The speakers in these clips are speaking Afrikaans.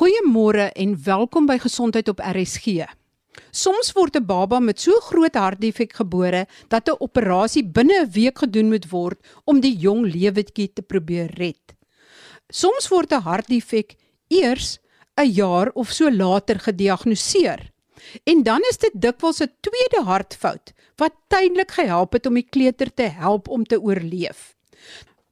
Goeiemôre en welkom by Gesondheid op RSG. Soms word 'n baba met so groot hartdefek gebore dat 'n operasie binne 'n week gedoen moet word om die jong lewetjie te probeer red. Soms word 'n hartdefek eers 'n jaar of so later gediagnoseer. En dan is dit dikwels 'n tweede hartfout wat tydelik gehelp het om die kleuter te help om te oorleef.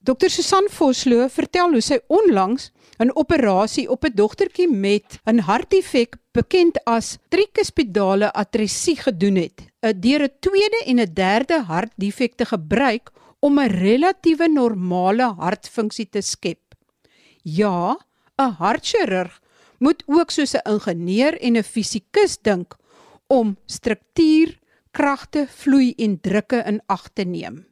Dr Susan Vosloo vertel hoe sy onlangs 'n operasie op 'n dogtertjie met 'n hartdefek bekend as tricuspidale atresie gedoen het, eh, deur 'n tweede en 'n derde hartdefek te gebruik om 'n relatiewe normale hartfunksie te skep. Ja, 'n hartchirurg moet ook soos 'n ingenieur en 'n fisikus dink om struktuur, kragte, vloei en drukke in ag te neem.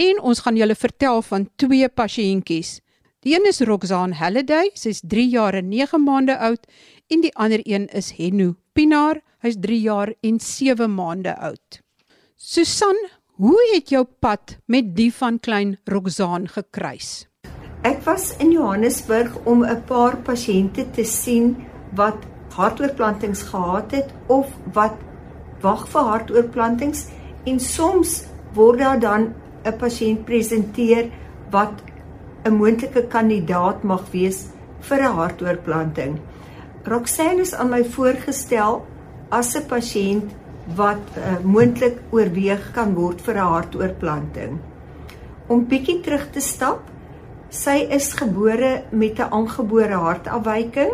En ons gaan julle vertel van twee pasiëntjies Die een is Roxanne Halliday, sy's 3 jaar en 9 maande oud en die ander een is Henno Pinaar, hy's 3 jaar en 7 maande oud. Susan, hoe het jou pad met die van klein Roxanne gekruis? Ek was in Johannesburg om 'n paar pasiënte te sien wat hartoortplantings gehad het of wat wag vir hartoortplantings en soms word daar dan 'n pasiënt presenteer wat 'n moontlike kandidaat mag wees vir 'n hartoortplanting. Roxanne is aan my voorgestel as 'n pasiënt wat uh, moontlik oorweeg kan word vir 'n hartoortplanting. Om bietjie terug te stap, sy is gebore met 'n aangebore hartafwyking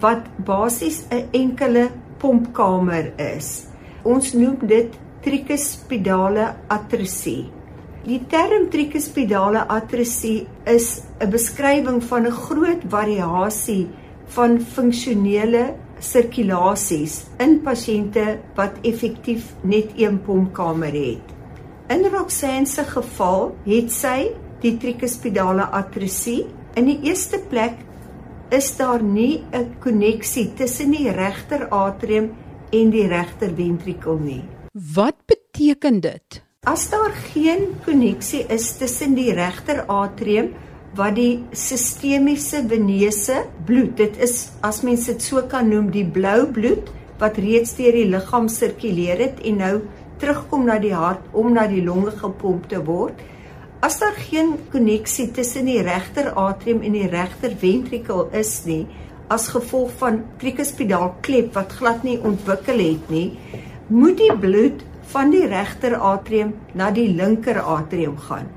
wat basies 'n enkele pompkamer is. Ons noem dit tricuspidale atresie. Die term tricuspidale atresie is 'n beskrywing van 'n groot variasie van funksionele sirkulasies in pasiënte wat effektief net een pompkamer het. In Roxanne se geval het sy die tricuspidale atresie. In die eerste plek is daar nie 'n koneksie tussen die regter atrium en die regter ventrikel nie. Wat beteken dit? As daar geen koneksie is tussen die regter atrium wat die sistemiese venese bloed, dit is as mens dit so kan noem, die blou bloed wat reeds deur die liggaam sirkuleer het en nou terugkom na die hart om na die longe gepomp te word. As daar geen koneksie tussen die regter atrium en die regter ventrikel is nie, as gevolg van tricuspidaal klep wat glad nie ontwikkel het nie, moet die bloed van die regter atrium na die linker atrium gaan.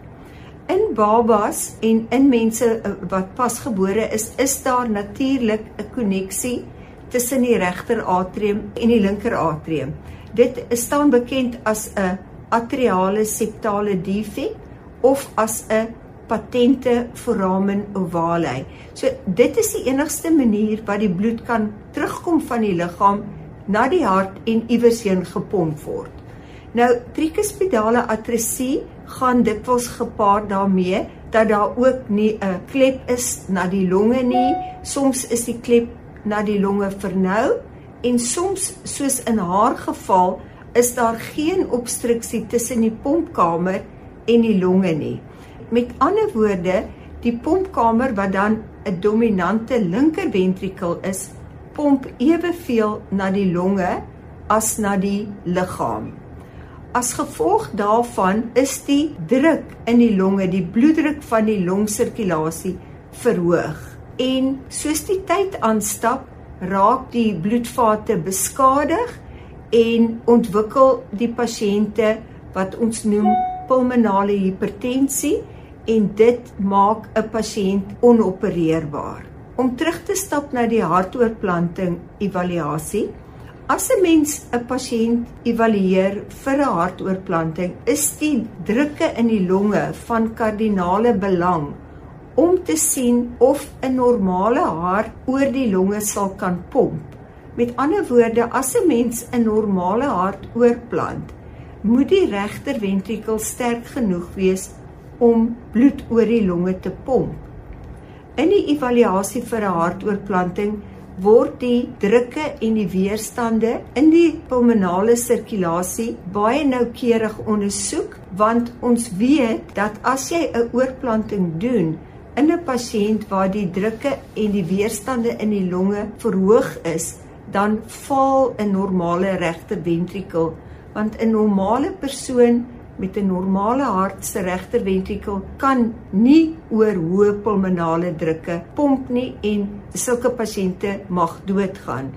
In babas en in mense eh, wat pasgebore is, is daar natuurlik 'n koneksie tussen die regter atrium en die linker atrium. Dit staan bekend as 'n atriale septale defek of as 'n patente foramen ovale. So dit is die enigste manier wat die bloed kan terugkom van die liggaam na die hart en iewers heen gepomp word. Nou tricuspidale atresie gaan dikwels gepaard daarmee dat daar ook nie 'n klep is na die longe nie. Soms is die klep na die longe vernou en soms soos in haar geval is daar geen obstruksie tussen die pompkamer en die longe nie. Met ander woorde, die pompkamer wat dan 'n dominante linker ventrikel is, pomp eweveel na die longe as na die liggaam. As gevolg daarvan is die druk in die longe, die bloeddruk van die longsirkulasie verhoog. En soos die tyd aanstap, raak die bloedvate beskadig en ontwikkel die pasiënte wat ons noem pulmonale hipertensie en dit maak 'n pasiënt onopereerbaar. Om terug te stap na die hartoortplanting evaluasie, As 'n mens 'n pasiënt evalueer vir 'n hartoortplanting, is die drukke in die longe van kardinale belang om te sien of 'n normale hart oor die longe sal kan pomp. Met ander woorde, as 'n mens 'n normale hart oorplant, moet die regter ventrikel sterk genoeg wees om bloed oor die longe te pomp. In die evaluasie vir 'n hartoortplanting word die drukke en die weerstande in die pulmonale sirkulasie baie noukeurig ondersoek want ons weet dat as jy 'n oorplanting doen in 'n pasiënt waar die drukke en die weerstande in die longe verhoog is, dan faal 'n normale regter ventrikel, want 'n normale persoon met 'n normale hart se regter ventrikel kan nie oor hoë pulmonale drukke pomp nie en sulke pasiënte mag doodgaan.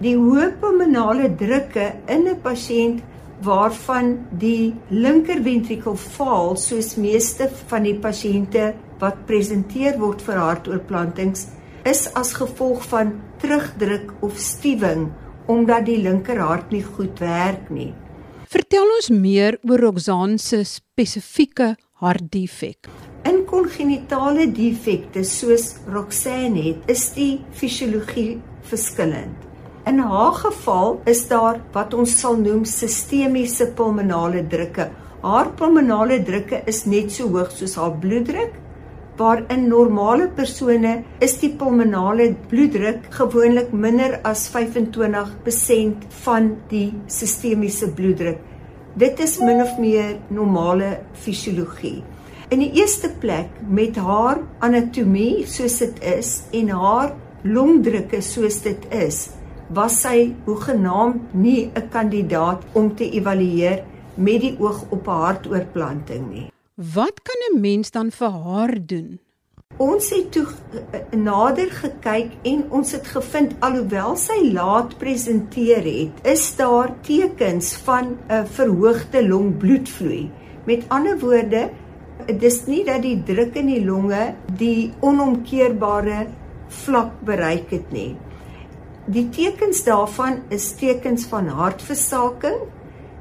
Die hoë pulmonale drukke in 'n pasiënt waarvan die linker ventrikel faal, soos meeste van die pasiënte wat presenteer word vir hartoortplantings, is as gevolg van terugdruk of stiwing omdat die linker hart nie goed werk nie. Vertel ons meer oor Roxanne se spesifieke hartdefek. In kongenitale defekte soos Roxanne het, is die fisiologie verskillend. In haar geval is daar wat ons sal noem sistemiese pulmonale drukke. Haar pulmonale drukke is net so hoog soos haar bloeddruk, waar in normale persone is die pulmonale bloeddruk gewoonlik minder as 25% van die sistemiese bloeddruk. Dit is min of meer normale fisiologie. In die eerste plek met haar anatomie soos dit is en haar longdrukke soos dit is, was sy hoegenaamd nie 'n kandidaat om te evalueer met die oog op 'n hartoortplanting nie. Wat kan 'n mens dan vir haar doen? Ons het toe nader gekyk en ons het gevind alhoewel sy laat presenteer het, is daar tekens van 'n verhoogde longbloedvloei. Met ander woorde, dis nie dat die druk in die longe die onomkeerbare vlak bereik het nie. Die tekens daarvan is tekens van hartversaking,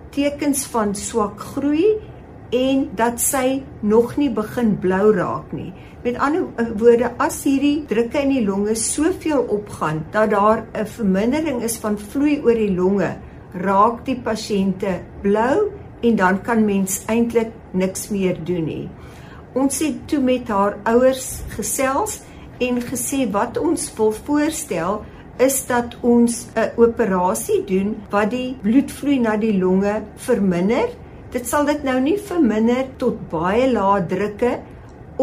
tekens van swak groei en dat sy nog nie begin blou raak nie. Met ander woorde, as hierdie drukke in die longe soveel opgaan dat daar 'n vermindering is van vloei oor die longe, raak die pasiënte blou en dan kan mens eintlik niks meer doen nie. Ons het toe met haar ouers gesels en gesê wat ons wil voorstel is dat ons 'n operasie doen wat die bloedvloei na die longe verminder Dit sal dit nou nie verminder tot baie lae drukke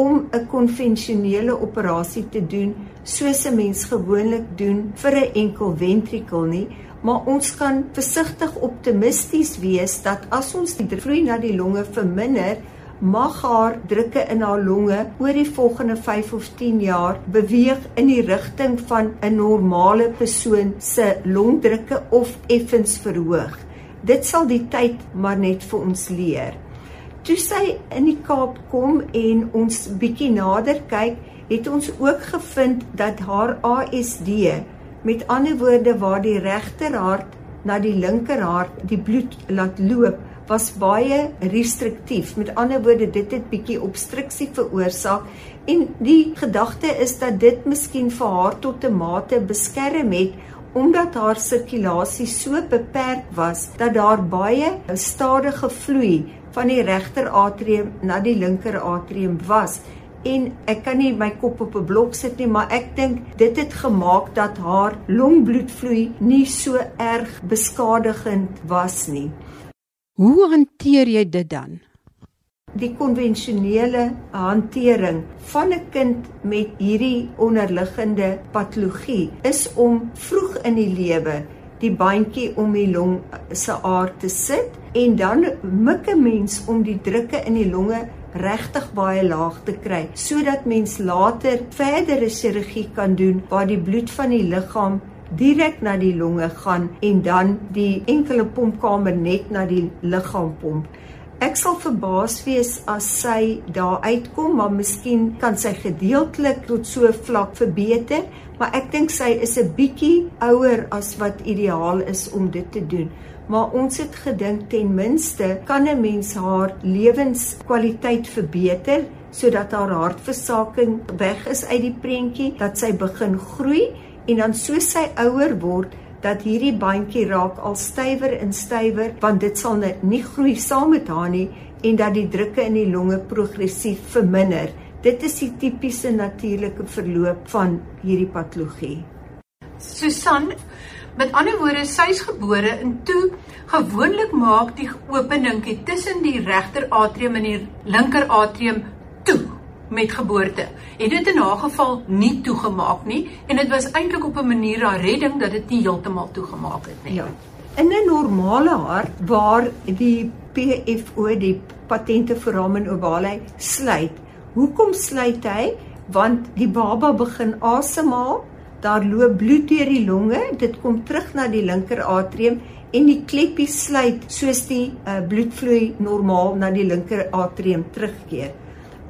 om 'n konvensionele operasie te doen soos 'n mens gewoonlik doen vir 'n enkel ventrikel nie, maar ons kan versigtig optimisties wees dat as ons die vloei na die longe verminder, mag haar drukke in haar longe oor die volgende 5 of 10 jaar beweeg in die rigting van 'n normale persoon se longdrukke of effens verhoog. Dit sal die tyd maar net vir ons leer. Toe sy in die Kaap kom en ons bietjie nader kyk, het ons ook gevind dat haar ASD, met ander woorde waar die regterhart na die linkerhart die bloed laat loop, was baie restriktief. Met ander woorde, dit het bietjie obstruksie veroorsaak en die gedagte is dat dit miskien vir haar tot 'n mate beskerm het omdat haar sirkulasie so beperk was dat daar baie stadige vloei van die regter atrium na die linker atrium was en ek kan nie my kop op 'n blok sit nie maar ek dink dit het gemaak dat haar longbloedvloei nie so erg beskadigend was nie. Hoe hanteer jy dit dan? Die konvensionele hantering van 'n kind met hierdie onderliggende patologie is om vroeg in die lewe die bandjie om die long se aard te sit en dan mik 'n mens om die drukke in die longe regtig baie laag te kry sodat mens later verdere chirurgie kan doen waar die bloed van die liggaam direk na die longe gaan en dan die enkele pompkamer net na die liggaam pomp. Ek sal verbaas wees as sy daar uitkom, maar miskien kan sy gedeeltelik tot so vlak verbeter, maar ek dink sy is 'n bietjie ouer as wat ideaal is om dit te doen. Maar ons het gedink ten minste kan 'n mens haar lewenskwaliteit verbeter sodat haar hartversaking weg is uit die prentjie, dat sy begin groei en dan soos sy ouer word, dat hierdie bandjie raak al stywer en stywer want dit sal nie groei saam met haar nie en dat die drukke in die longe progressief verminder. Dit is die tipiese natuurlike verloop van hierdie patologie. Susan, met ander woorde, sy's gebore in toe gewoonlik maak die openingkie tussen die regter atrium en die linker atrium toe. Met geboorte. Het dit in haar geval nie toegemaak nie en dit was eintlik op 'n manier 'n redding dat dit nie heeltemal toegemaak het nie. Ja. In 'n normale hart waar die PFO die patente foramen ovale sluit. Hoekom sluit hy? Want die baba begin asemhaal, daar loop bloed deur die longe, dit kom terug na die linker atrium en die kleppie sluit soos die uh, bloedvloei normaal na die linker atrium terugkeer.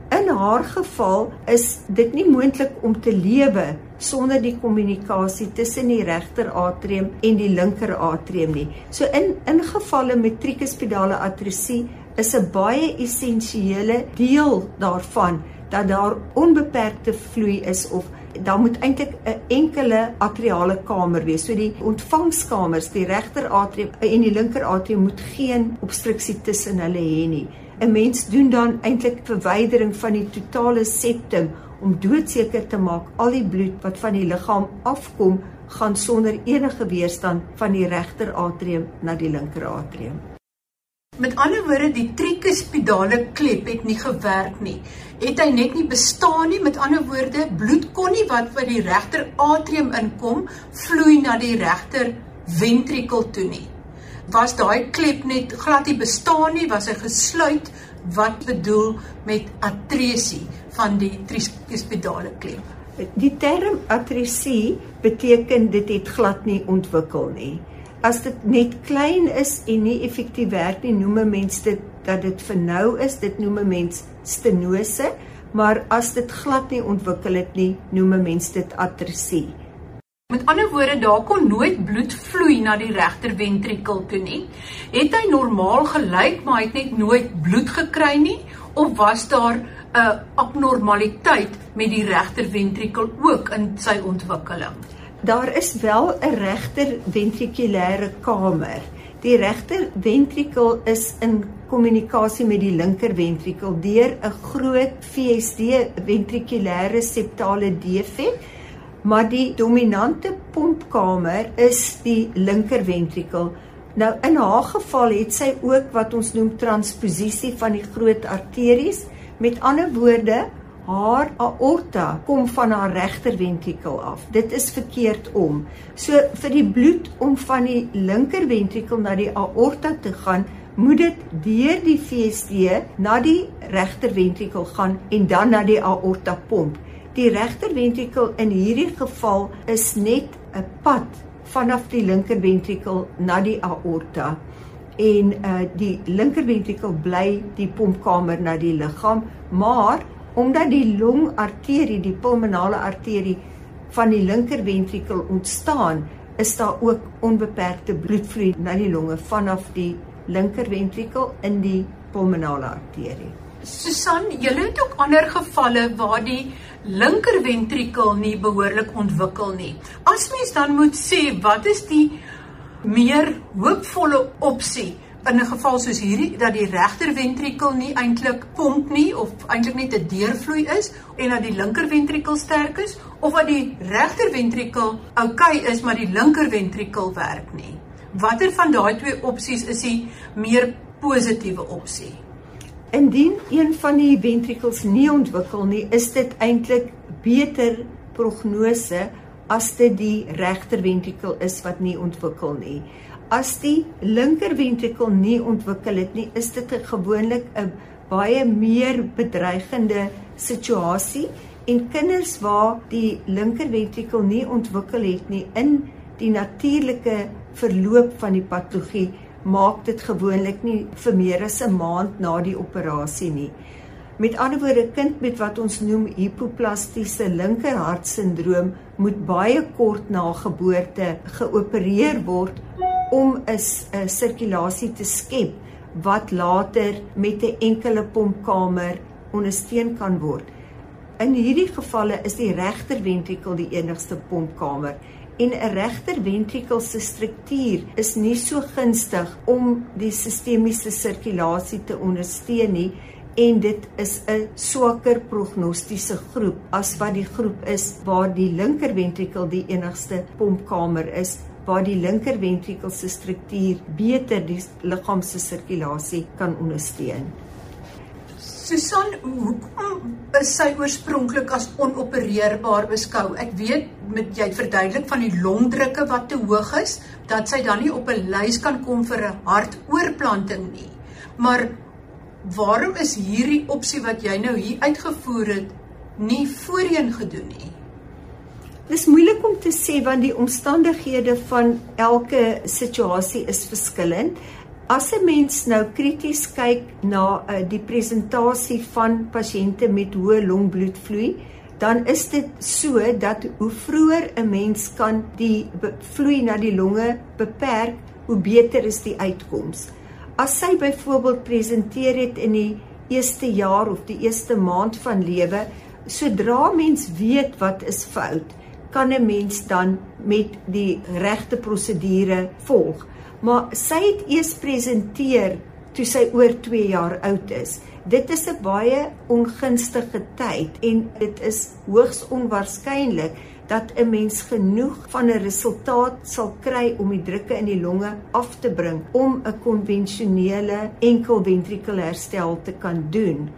In haar geval is dit nie moontlik om te lewe sonder die kommunikasie tussen die regter atrium en die linker atrium nie. So in in gevalle met tricuspidale atrosie is 'n baie essensiële deel daarvan dat daar onbeperkte vloei is of daar moet eintlik 'n enkele atriale kamer wees. So die ontvangskamers, die regter atrium en die linker atrium moet geen obstruksie tussen hulle hê nie. 'n Mens doen dan eintlik verwydering van die totale septum om doodseker te maak al die bloed wat van die liggaam afkom gaan sonder enige weerstand van die regter atrium na die linker atrium. Met ander woorde, die tricuspidale klep het nie gewerk nie. Het hy net nie bestaan nie. Met ander woorde, bloed kon nie wat by die regter atrium inkom vloei na die regter ventrikel toe nie was daai klep net glad nie bestaan nie, was hy gesluit wat bedoel met atresie van die tricuspidale klep. Die term atresie beteken dit het glad nie ontwikkel nie. As dit net klein is en nie effektief werk nie, noem mense dit dat dit vernou is, dit noem mense stenose, maar as dit glad nie ontwikkel het nie, noem mense dit atresie. Met ander woorde, daar kon nooit bloed vloei na die regter ventrikel toe nie. Het hy normaal gelyk, maar hy het net nooit bloed gekry nie of was daar 'n abnormaliteit met die regter ventrikel ook in sy ontwikkeling? Daar is wel 'n regter ventrikulêre kamer. Die regter ventrikel is in kommunikasie met die linker ventrikel deur 'n groot VSD ventrikulêre septale defek maar die dominante pompkamer is die linker ventrikel. Nou in haar geval het sy ook wat ons noem transposisie van die groot arteries. Met ander woorde, haar aorta kom van haar regter ventrikel af. Dit is verkeerd om. So vir die bloed om van die linker ventrikel na die aorta te gaan, moet dit deur die VSD na die regter ventrikel gaan en dan na die aorta pomp. Die regter ventrikel in hierdie geval is net 'n pad vanaf die linker ventrikel na die aorta en uh die linker ventrikel bly die pompkamer na die liggaam, maar omdat die longarterie, die pulmonale arterie van die linker ventrikel ontstaan, is daar ook onbeperkte bloedvloei na die longe vanaf die linker ventrikel in die pulmonale arterie. Susan, julle het ook ander gevalle waar die linker ventrikel nie behoorlik ontwikkel nie. As mens dan moet sê wat is die meer hoopvolle opsie in 'n geval soos hierdie dat die regter ventrikel nie eintlik pomp nie of eintlik net 'n deurvloei is en dat die linker ventrikel sterk is of dat die regter ventrikel oukei okay is maar die linker ventrikel werk nie. Watter van daai twee opsies is die meer positiewe opsie? Indien een van die ventrikels nie ontwikkel nie, is dit eintlik beter prognose as dit die regter ventrikel is wat nie ontwikkel nie. As die linker ventrikel nie ontwikkel het nie, is dit gewoonlik 'n baie meer bedreigende situasie en kinders waar die linker ventrikel nie ontwikkel het nie in die natuurlike verloop van die patologie maak dit gewoonlik nie vir meer as 'n maand na die operasie nie. Met ander woorde, kind met wat ons noem hipoplastiese linkerhartsindroom moet baie kort na geboorte geopereer word om 'n sirkulasie te skep wat later met 'n enkele pompkamer ondersteun kan word. In hierdie gevalle is die regter ventrikel die enigste pompkamer en 'n regter ventrikel se struktuur is nie so gunstig om die sistemiese sirkulasie te ondersteun nie en dit is 'n swakker prognostiese groep as wat die groep is waar die linker ventrikel die enigste pompkamer is waar die linker ventrikel se struktuur beter die liggaam se sirkulasie kan ondersteun. Susan, hoekom is sy oorspronklik as onopereerbaar beskou? Ek weet met jy verduidelik van die longdrukke wat te hoog is, dat sy dan nie op 'n lys kan kom vir 'n hartoortplanting nie. Maar waarom is hierdie opsie wat jy nou hier uitgevoer het nie voorheen gedoen nie? Dis moeilik om te sê want die omstandighede van elke situasie is verskillend. As 'n mens nou krities kyk na uh, die presentasie van pasiënte met hoë longbloedvloei, dan is dit so dat hoe vroeër 'n mens kan die vloei na die longe beperk, hoe beter is die uitkoms. As sy byvoorbeeld presenteer het in die eerste jaar of die eerste maand van lewe, sodra mens weet wat is fout, kan 'n mens dan met die regte prosedure volg maar sy het eers presenteer toe sy oor 2 jaar oud is. Dit is 'n baie ongunstige tyd en dit is hoogs onwaarskynlik dat 'n mens genoeg van 'n resultaat sal kry om die drukke in die longe af te bring om 'n konvensionele enkelventrikulêre herstel te kan doen.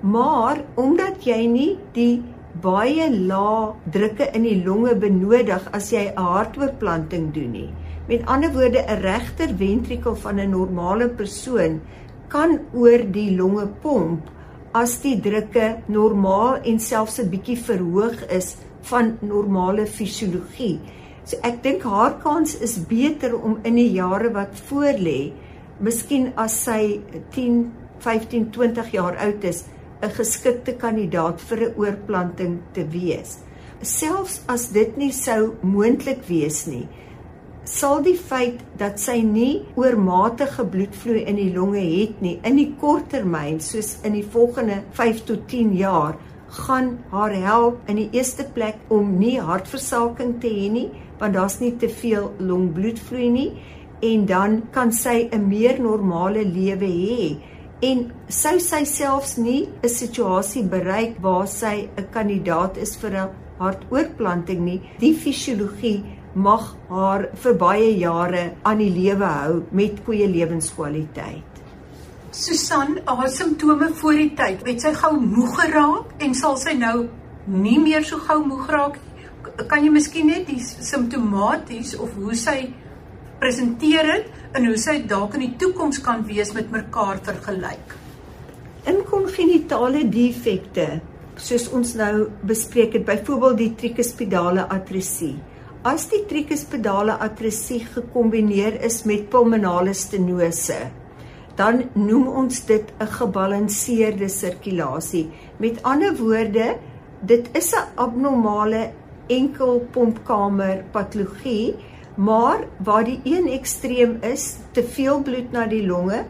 Maar omdat jy nie die baie lae drukke in die longe benodig as jy 'n hartoortplanting doen nie, Met ander woorde, 'n regter ventrikel van 'n normale persoon kan oor die longe pomp as die drukke normaal en selfs 'n bietjie verhoog is van normale fisiologie. So ek dink haar kans is beter om in die jare wat voorlê, miskien as sy 10, 15, 20 jaar oud is, 'n geskikte kandidaat vir 'n oorplanting te wees. Selfs as dit nie sou moontlik wees nie, sal die feit dat sy nie oormatige bloedvloei in die longe het nie in die kort termyn soos in die volgende 5 tot 10 jaar gaan haar help in die eerste plek om nie hartversaking te hê nie want daar's nie te veel longbloedvloei nie en dan kan sy 'n meer normale lewe hê. En sou sy selfs nie 'n situasie bereik waar sy 'n kandidaat is vir 'n hartoortplanting nie die fisiologie mag haar vir baie jare aan die lewe hou met goeie lewenskwaliteit. Susan, haar simptome voor die tyd, het sy gou moeg geraak en sal sy nou nie meer so gou moeg raak? Kan jy miskien net die simptomaties of hoe sy presenteer het en hoe sy dalk in die toekoms kan wees met mekaar vergelyk? In kongenitale defekte, soos ons nou bespreek het, byvoorbeeld die tricuspidale atresie, As die tricuspidale atresie gekombineer is met pulmonale stenose, dan noem ons dit 'n gebalanseerde sirkulasie. Met ander woorde, dit is 'n abnormale enkelpompkamer patologie, maar waar die een ekstreem is, te veel bloed na die longe,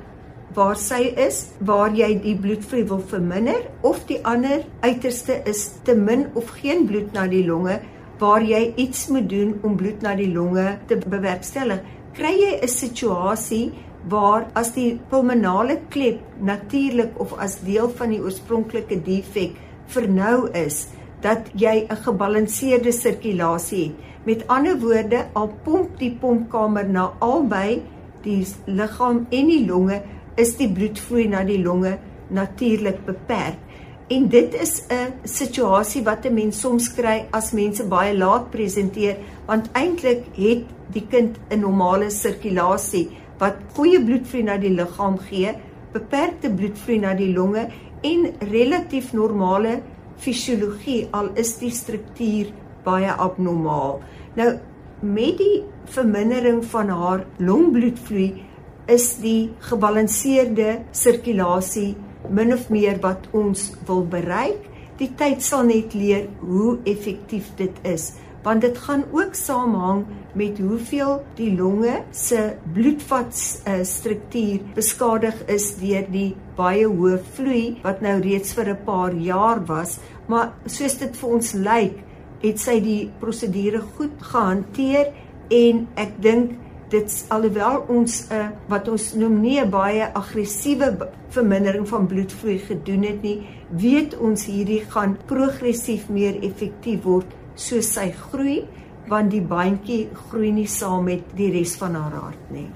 waar sy is, waar jy die bloedvloei wil verminder, of die ander uiterste is te min of geen bloed na die longe, waar jy iets moet doen om bloed na die longe te bewerkstellig, kry jy 'n situasie waar as die pulmonale klep natuurlik of as deel van die oorspronklike defek vernou is, dat jy 'n gebalanseerde sirkulasie het. Met ander woorde, al pomp die pompkamer na albei die liggaam en die longe, is die bloedvloei na die longe natuurlik beperk. En dit is 'n situasie wat 'n mens soms kry as mense baie laat presenteer, want eintlik het die kind 'n normale sirkulasie wat goeie bloedvloei na die liggaam gee, beperkte bloedvloei na die longe en relatief normale fisiologie al is die struktuur baie abnormaal. Nou met die vermindering van haar longbloedvloei is die gebalanseerde sirkulasie min of meer wat ons wil bereik. Die tyd sal net leer hoe effektief dit is, want dit gaan ook saamhang met hoeveel die longe se bloedvatstruktuur beskadig is deur die baie hoë vloei wat nou reeds vir 'n paar jaar was, maar soos dit vir ons lyk, het sy die prosedure goed gehanteer en ek dink dit alhoewel ons 'n uh, eh, wat ons noem nie 'n baie aggressiewe vermindering van bloedvloei gedoen het nie, weet ons hierdie gaan progressief meer effektief word soos sy groei want die bandjie groei nie saam met die res van haar hart nie.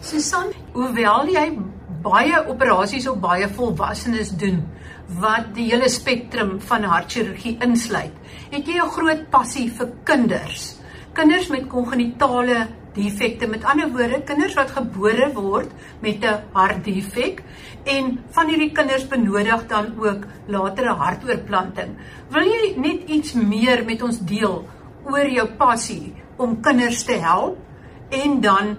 Susan, hoewel jy baie operasies op baie volwassenes doen wat die hele spektrum van hartchirurgie insluit. Het jy 'n groot passie vir kinders? Kinders met kongenitale defekte, met ander woorde, kinders wat gebore word met 'n hartdefek en van hierdie kinders benodig dan ook latere hartoortplanting. Wil jy net iets meer met ons deel oor jou passie om kinders te help en dan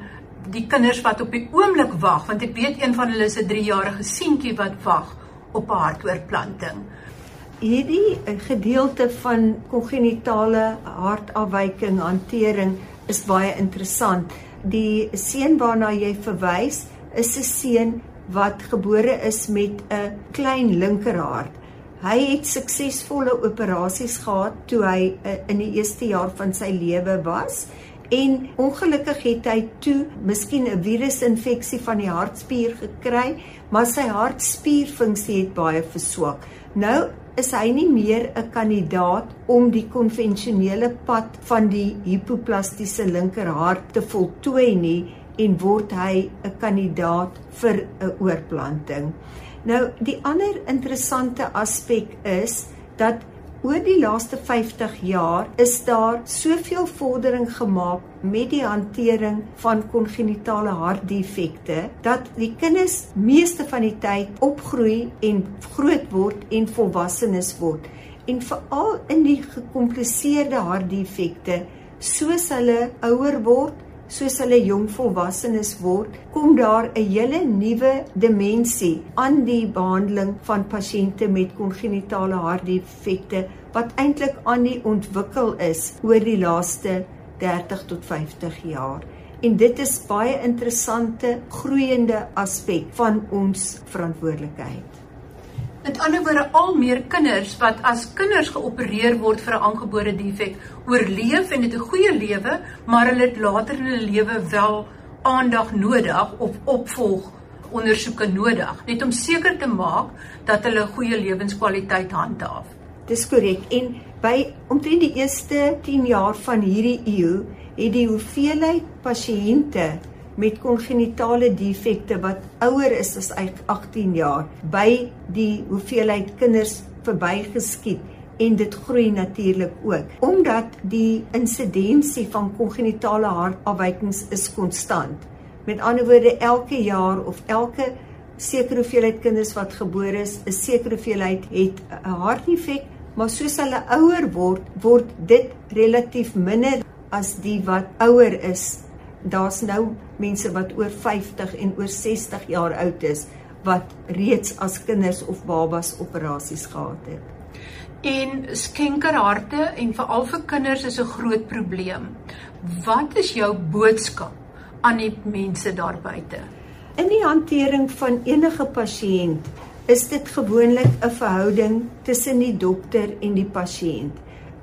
die kinders wat op die oomblik wag want ek weet een van hulle is 'n 3-jarige seentjie wat wag op 'n hartoortplanting. Hierdie eh, gedeelte van kongenitale hartafwyking hantering is baie interessant. Die seun waarna jy verwys is 'n seun wat gebore is met 'n klein linkerhart. Hy het suksesvolle operasies gehad toe hy uh, in die eerste jaar van sy lewe was en ongelukkig het hy toe miskien 'n virusinfeksie van die hartspier gekry, maar sy hartspierfunksie het baie verswak. Nou is hy nie meer 'n kandidaat om die konvensionele pad van die hipoplastiese linkerhart te voltooi nie en word hy 'n kandidaat vir 'n oorplanting. Nou die ander interessante aspek is dat Oor die laaste 50 jaar is daar soveel vordering gemaak met die hantering van kongenitale hartdefekte dat die kinders meeste van die tyd opgroei en groot word en volwassenes word. En veral in die gekompliseerde hartdefekte, soos hulle ouer word, soos hulle jong volwassenes word, kom daar 'n hele nuwe dimensie aan die behandeling van pasiënte met kongenitale hartdefekte wat eintlik aan die ontwikkel is oor die laaste 30 tot 50 jaar. En dit is baie interessante groeiende aspek van ons verantwoordelikheid. Met ander woorde, al meer kinders wat as kinders geopereer word vir 'n aangebore defek, oorleef en het 'n goeie lewe, maar hulle het later in hulle lewe wel aandag nodig of opvolg ondersoeke nodig, net om seker te maak dat hulle goeie lewenskwaliteit handhaaf. Dis korrek. En by omtrent die eerste 10 jaar van hierdie eeu het die hoeveelheid pasiënte met kongenitale defekte wat ouer is as 18 jaar by die hoeveelheid kinders verbygeskiet en dit groei natuurlik ook omdat die insidensie van kongenitale hartafwykings is konstant. Met ander woorde elke jaar of elke sekere hoeveelheid kinders wat gebore is, 'n sekere hoeveelheid het 'n hartdefek, maar soos hulle ouer word, word dit relatief minder as die wat ouer is daar's nou mense wat oor 50 en oor 60 jaar oud is wat reeds as kinders of babas operasies gehad het. En skenkerharte en veral vir kinders is 'n groot probleem. Wat is jou boodskap aan die mense daar buite? In die hantering van enige pasiënt is dit gewoonlik 'n verhouding tussen die dokter en die pasiënt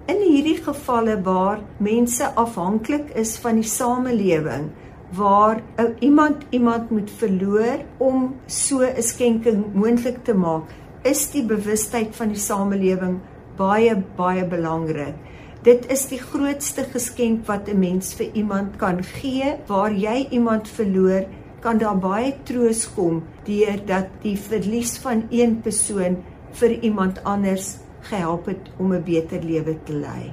in hierdie gevalle waar mense afhanklik is van die samelewing waar iemand iemand moet verloor om so 'n skenking moontlik te maak is die bewustheid van die samelewing baie baie belangrik dit is die grootste geskenk wat 'n mens vir iemand kan gee waar jy iemand verloor kan daar baie troos kom deur dat die verlies van een persoon vir iemand anders gehelp het om 'n beter lewe te lei.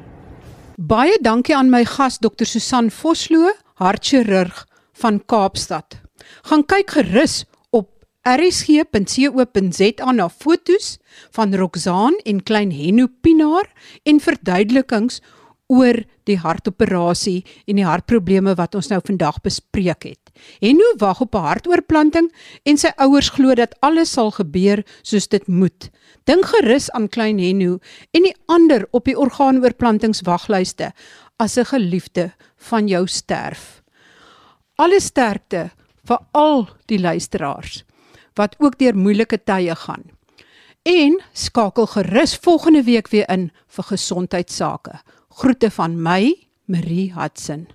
Baie dankie aan my gas Dr. Susan Vosloo, hartchirurg van Kaapstad. Gaan kyk gerus op rsg.co.za na fotos van Roxaan en klein Henno Pinaar en verduidelikings oor die hartoperasie en die hartprobleme wat ons nou vandag bespreek het. Henno wag op 'n hartoortplanting en sy ouers glo dat alles sal gebeur soos dit moet. Dink gerus aan klein Henno en die ander op die orgaanoorplantingswaglyste as 'n geliefde van jou sterf. Alle sterkte vir al die luisteraars wat ook deur moeilike tye gaan. En skakel gerus volgende week weer in vir gesondheidsake. Groete van my, Marie Hudson.